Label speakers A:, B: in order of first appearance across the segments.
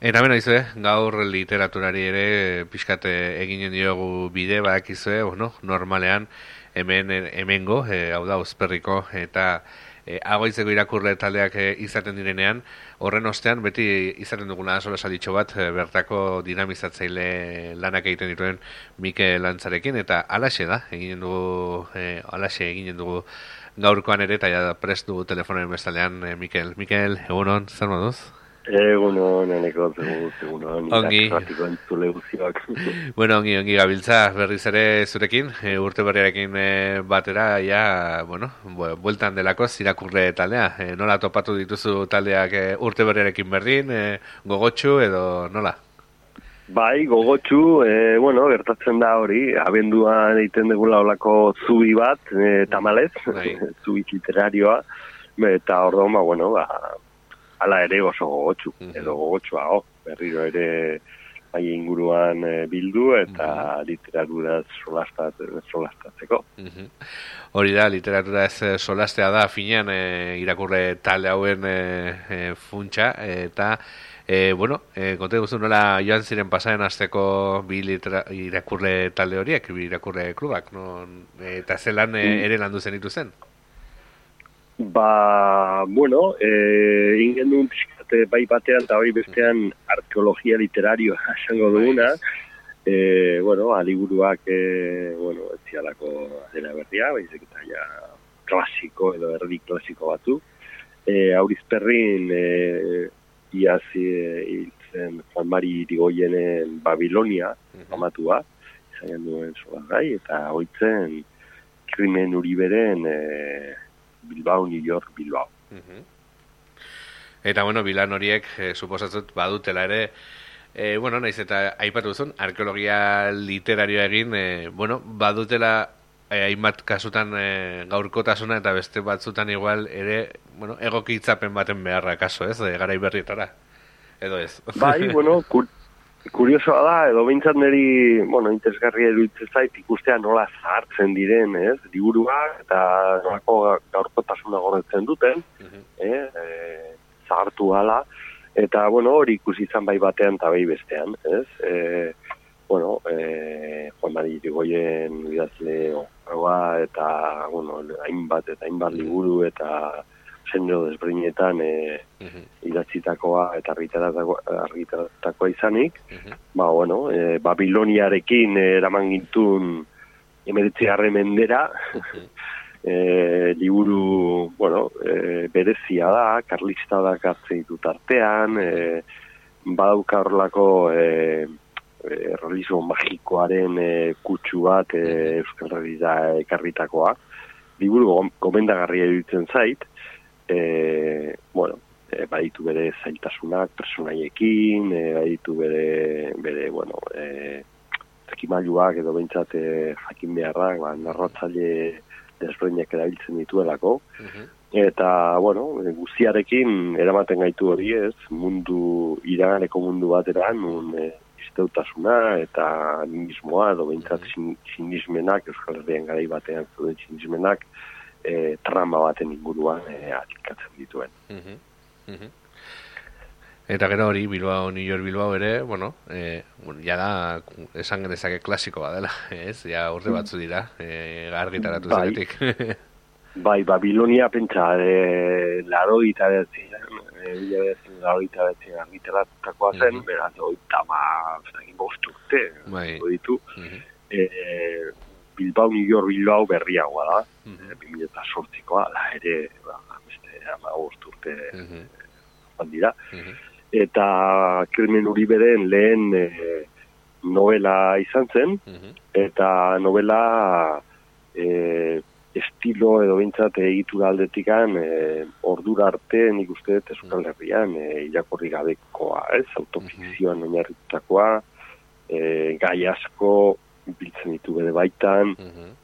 A: Eta bena izue, gaur literaturari ere pixkate eginen diogu bide bak izue, bueno, normalean hemen hemengo, e, hau da, uzperriko, eta e, agoitzeko irakurre taldeak e, izaten direnean, horren ostean beti izaten duguna sola salditxo bat e, bertako dinamizatzaile lanak egiten dituen Mike Lantzarekin, eta alaxe da, eginen dugu, e, alaxe eginen dugu gaurkoan ere, eta ja prest dugu telefonen bestalean, e, Mikel. Mikel, egunon, zer moduz?
B: Eguno, neneko, eguno,
A: ongi. bueno, ongi, ongi gabiltza berriz ere zurekin, e, urte berriarekin e, batera, ja, bueno, bueltan delako zirakurre taldea. E, nola topatu dituzu taldeak e, urte berriarekin berdin, e, gogotxu edo nola?
B: Bai, gogotxu, e, bueno, gertatzen da hori, abenduan egiten degula olako zubi bat, e, tamalez, bai. zubi literarioa, eta orduan, ba, bueno, ba, ala ere oso gogotsu, mm -hmm. edo gogotsua, oh, berriro ere bai inguruan e, bildu eta mm -hmm. literatura solastat, solastatzeko.
A: Mm Hori da, literatura ez eh, solastea da, finean e, irakurre talde hauen e, funtsa, eta E, bueno, e, konte guztu nola joan ziren pasaren azteko bi irakurre talde horiek, bi irakurre klubak, no? eta zelan e, ere landu zen zen?
B: Ba, bueno, eh, ingen duen pixkate bai batean eta bai bestean arkeologia literario esango duguna. Eh, bueno, aliburuak, eh, bueno, ez zialako adela berria, baizik eta ja klasiko edo erdi klasiko batu. Eh, auriz perrin, eh, iazi eh, hiltzen Juan Mari Irigoyenen Babilonia, amatua, izan duen gai, eta hoitzen krimen uriberen... Eh, Bilbao, New York, Bilbao.
A: Eta, bueno, bilan horiek, eh, suposatzut, badutela ere, eh, bueno, naiz eta aipatu zuen, arkeologia literarioa egin, eh, bueno, badutela eh, hainbat kasutan eh, gaurkotasuna eta beste batzutan igual ere, bueno, egokitzapen baten beharra kaso, ez, eh, garai berrietara, edo ez.
B: Bai, bueno, kuriosoa da, edo behintzat niri, bueno, interesgarri eruditzen zait, ikustea nola zahartzen diren, ez, diburua, eta nolako gaurkotasuna gorretzen duten, uh eh, zahartu gala, eta, bueno, hori ikusi izan bai batean eta bai bestean, ez, e, bueno, e, Juan Mari Irigoyen idazle, eta, bueno, hainbat, eta hainbat liburu, eta, zenero desbrinetan e, idatzitakoa eta argitaratakoa izanik, ba, bueno, e, Babiloniarekin eraman gintun emeritzi harre mendera, e, liburu, bueno, e, berezia da, karlista da kartzen ditut artean, e, badauka horrelako e, e, realismo magikoaren e, kutsu bat e, Euskal Herria ekarritakoa. Liburu gomendagarria edutzen zait, e, bueno, e, baditu bere zailtasunak personaiekin, e, baditu bere, bere bueno, e, zekimailuak edo behintzat e, jakin beharrak, ba, narratzaile desbreinak erabiltzen dituelako. Mhm. Eta, bueno, guztiarekin eramaten gaitu hori ez, mundu, iraganeko mundu bateran, un, e, izteutasuna eta nimismoa, edo behintzat mm sinismenak, Euskal Herrian garai batean zuen sinismenak, e, trama baten inguruan e, atikatzen dituen. Mm
A: Eta gero hori, Bilbao, New York Bilbao ere, bueno, e, ja da, esan genezake klasiko badela, ez? Ja urte batzu dira, e, gargitaratu bai, zenetik.
B: bai, Babilonia pentsa, e, laro gita behatzen, e, bila behatzen, laro gita behatzen argitaratutakoa zen, mm -hmm. beraz, oita ma, zain bosturte, bai. ditu. Mm -hmm. e, Bilbao, New York, Bilbao berriagoa da. Mm -hmm. eta sortzikoa, la ere, ba, beste, ama urte mm -hmm. dira. Mhm. Eta krimen uri beren lehen e, novela izan zen, mhm. eta novela e, estilo edo bintzat egitura aldetikan e, ordura arte nik uste dut Euskal mhm. Herrian e, irakorri gabekoa, ez? Autofikzioan mm -hmm. e, gai asko biltzen ditu bere baitan, mm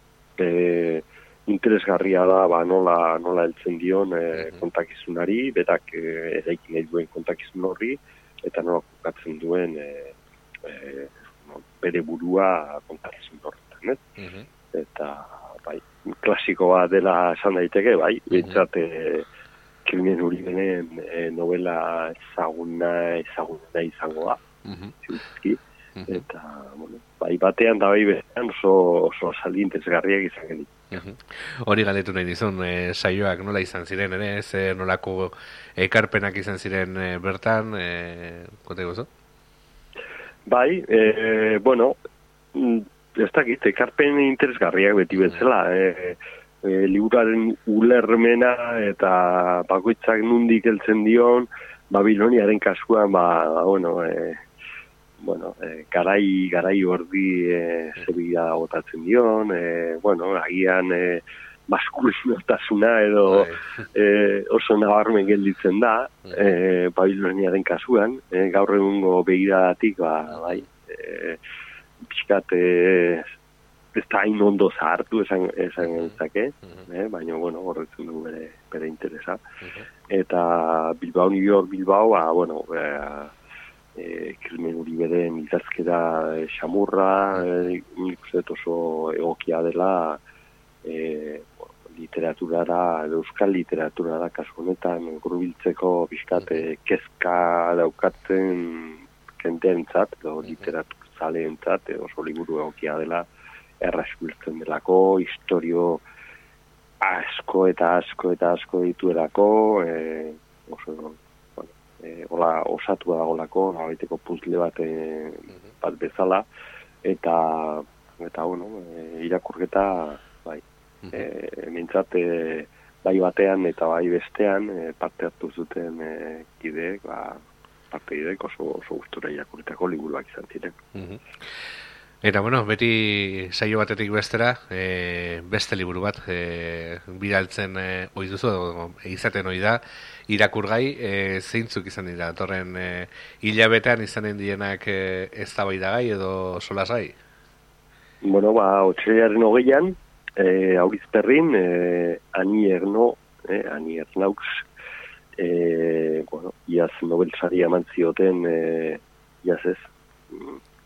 B: interesgarria da, ba, nola, nola eltzen dion e, kontakizunari, betak e, eraikin nahi duen kontakizun horri, eta nola kokatzen duen e, e, no, bere burua kontakizun horretan, ez? Eta, bai, klasiko bat dela esan daiteke, bai, mm -hmm. krimen hori benen e, novela ezaguna, ezaguna izango da,
A: Mhm.
B: ziurtzki. Eta, bueno, bai batean da bai bestean oso, oso saldi interesgarriak izan genik.
A: Mhm. Hori galdetu nahi dizun, e, saioak nola izan ziren, ere, ze nolako ekarpenak izan ziren e, bertan, e, konta guzu?
B: Bai, e, bueno, mm, ez dakit, ekarpen interesgarriak beti bezala, e, e, liburaren ulermena eta bakoitzak nundik heltzen dion, Babiloniaren kasuan, ba, ba, bueno, e, bueno, e, garai, garai ordi e, zebila gotatzen dion, e, bueno, agian e, maskulinotasuna edo e, oso nabarmen gelditzen da, e, Babiloniaren kasuan, e, gaur egungo begiradatik, ba, bai, e, pixkat, e, ez da hain ondo zahartu esan, esan gentzake,
A: Mhm.
B: eh, baina, bueno, horretzen du bere, bere interesa.
A: Mhm.
B: Eta Bilbao, New York, Bilbao, ba, bueno, e, e, krimen hori beren idazkera e, xamurra, e, nik uste oso egokia dela e, literaturara, euskal literaturara kasu honetan gurbiltzeko bizkat e, kezka daukatzen kenteentzat, edo literatur zaleentzat, e, oso liburu egokia dela, erraz biltzen delako, historio asko eta asko eta asko dituelako, e, oso, e, hola, osatu dagolako, nabaiteko puzle bat, e, bat bezala, eta, eta bueno, e, irakurketa, bai, e, mintzat, e, bai batean eta bai bestean, e, parte hartu zuten e, kideek, ba, parte oso, oso gustura irakurritako liburuak izan ziren.
A: Mhm. Eta, bueno, beti saio batetik bestera, e, beste liburu bat, e, bidaltzen e, ohi duzu, edo izaten ohi da, irakurgai, e, zeintzuk izan dira, torren e, hilabetean izanen dienak e, ez gai edo solasgai?
B: Bueno, ba, otxearen hogeian, e, aurizperrin, e, ani erno, e, ani ernaux, e, bueno, iaz Nobel sari eman zioten, e, iaz ez,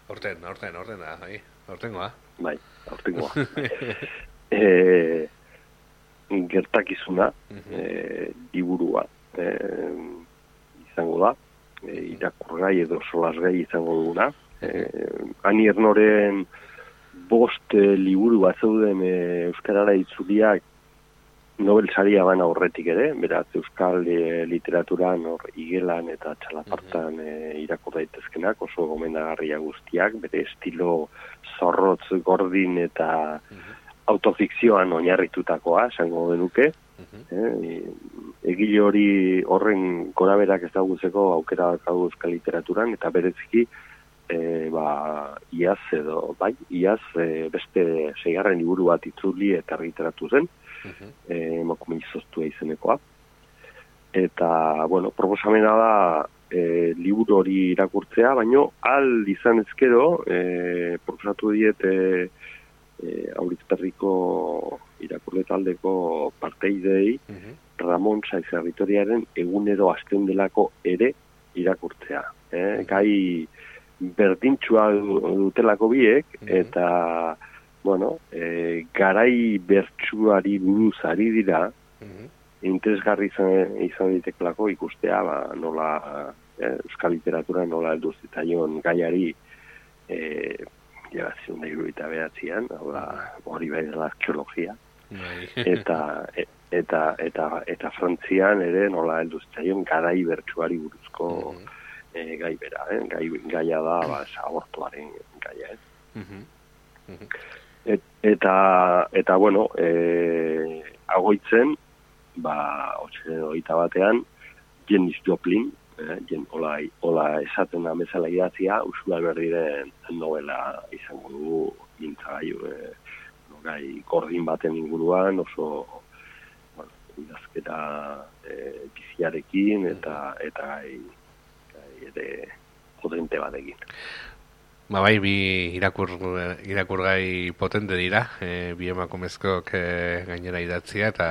A: Horten, horten, horten da, bai, hortengoa.
B: bai, aurtengoa. e, gertakizuna,
A: Mhm.
B: e, liburua, e, izango da, e, irakurgai edo solasgai izango duguna. E, ani ernoren bost e, liburu bat zeuden e, Euskarara itzuliak Nobel saria bana horretik ere, beraz Euskal e, literaturan hor igelan eta txalapartan e, irakur daitezkenak oso gomendagarria guztiak, bere estilo zorrotz gordin eta autofikzioan oinarritutakoa, esango genuke.
A: Mhm.
B: Eh, egile hori horren goraberak ezagutzeko aukera daukagu euskal literaturan eta bereziki e, ba, iaz edo bai, iaz e, beste seigarren liburu bat itzuli eta argitaratu zen,
A: Mhm.
B: e, emakume izoztua izenekoa. Eta, bueno, proposamena da e, liburu hori irakurtzea, baino al izan ezkero, e, proposatu diet e, e, aurizperriko irakurle taldeko parteidei
A: Mhm.
B: Ramon Saiz Erritoriaren egunero azten delako ere irakurtzea. Eh? Gai berdintxua du- dutelako biek,
A: Mhm.
B: eta, bueno, e, garai bertsuari buruz ari dira,
A: Mhm.
B: interesgarri izan, izan ditekelako ikustea, ba, nola eh, euskal literatura nola heldu zitzaion gaiari eh, ja, zion da iruita behatzean, hori bai dela arkeologia,
A: Bai.
B: eta e- eta eta eta Frantzian ere nola heldu zitzaion garai bertsuari buruzko
A: Mhm.
B: eh, gai bera, eh? gai, gaia da ba, abortuaren gaia, ez?
A: Mhm. Mhm.
B: Et, eta, eta, bueno, e, agoitzen, ba, otxe oita batean, Janis Joplin, eh, jen, ola, ola esaten da bezala idatzia, usua berriren novela izango du mintzagaiu, eh, gai gordin baten inguruan, oso, bueno, idazketa eh, biziarekin, eta, eta gai, gai ere potente batekin.
A: Ba bai, bi irakur, irakurgai potente dira, e, bi emakumezkoak e, gainera idatzia, eta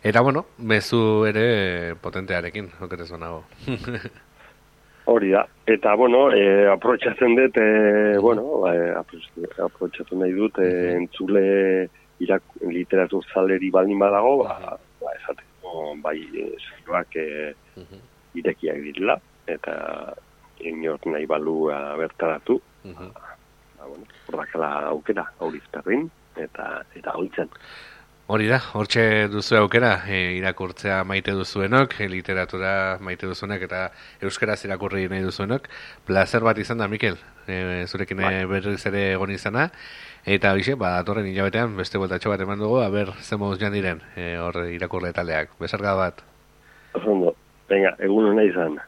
A: eta bueno, mezu ere potentearekin, oketez nago.
B: Hori da. Eta, bueno, e, aprotxatzen dut, e, bueno, e, aprotxatu nahi dut, e, entzule irak, literatur zaleri baldin badago, ba, ba esateko bai, zailoak e, irekiak direla, eta inor nahi balua bertaratu, uh -huh. ba, bueno, horrakala aukera, aurizperrin, eta eta hoitzen.
A: Hori da, hortxe duzu aukera, e, irakurtzea maite duzuenok, e, literatura maite duzuenak eta euskaraz irakurri nahi duzuenok. Plazer bat izan da, Mikel, e, zurekin bai. berriz ere egon izana. Eta bixe, ba, atorren hilabetean, beste voltatxo bat eman dugu, aber, zemuz jan diren, e, hor irakurle taleak. Besarga bat.
B: Oso venga, egun nahi izan.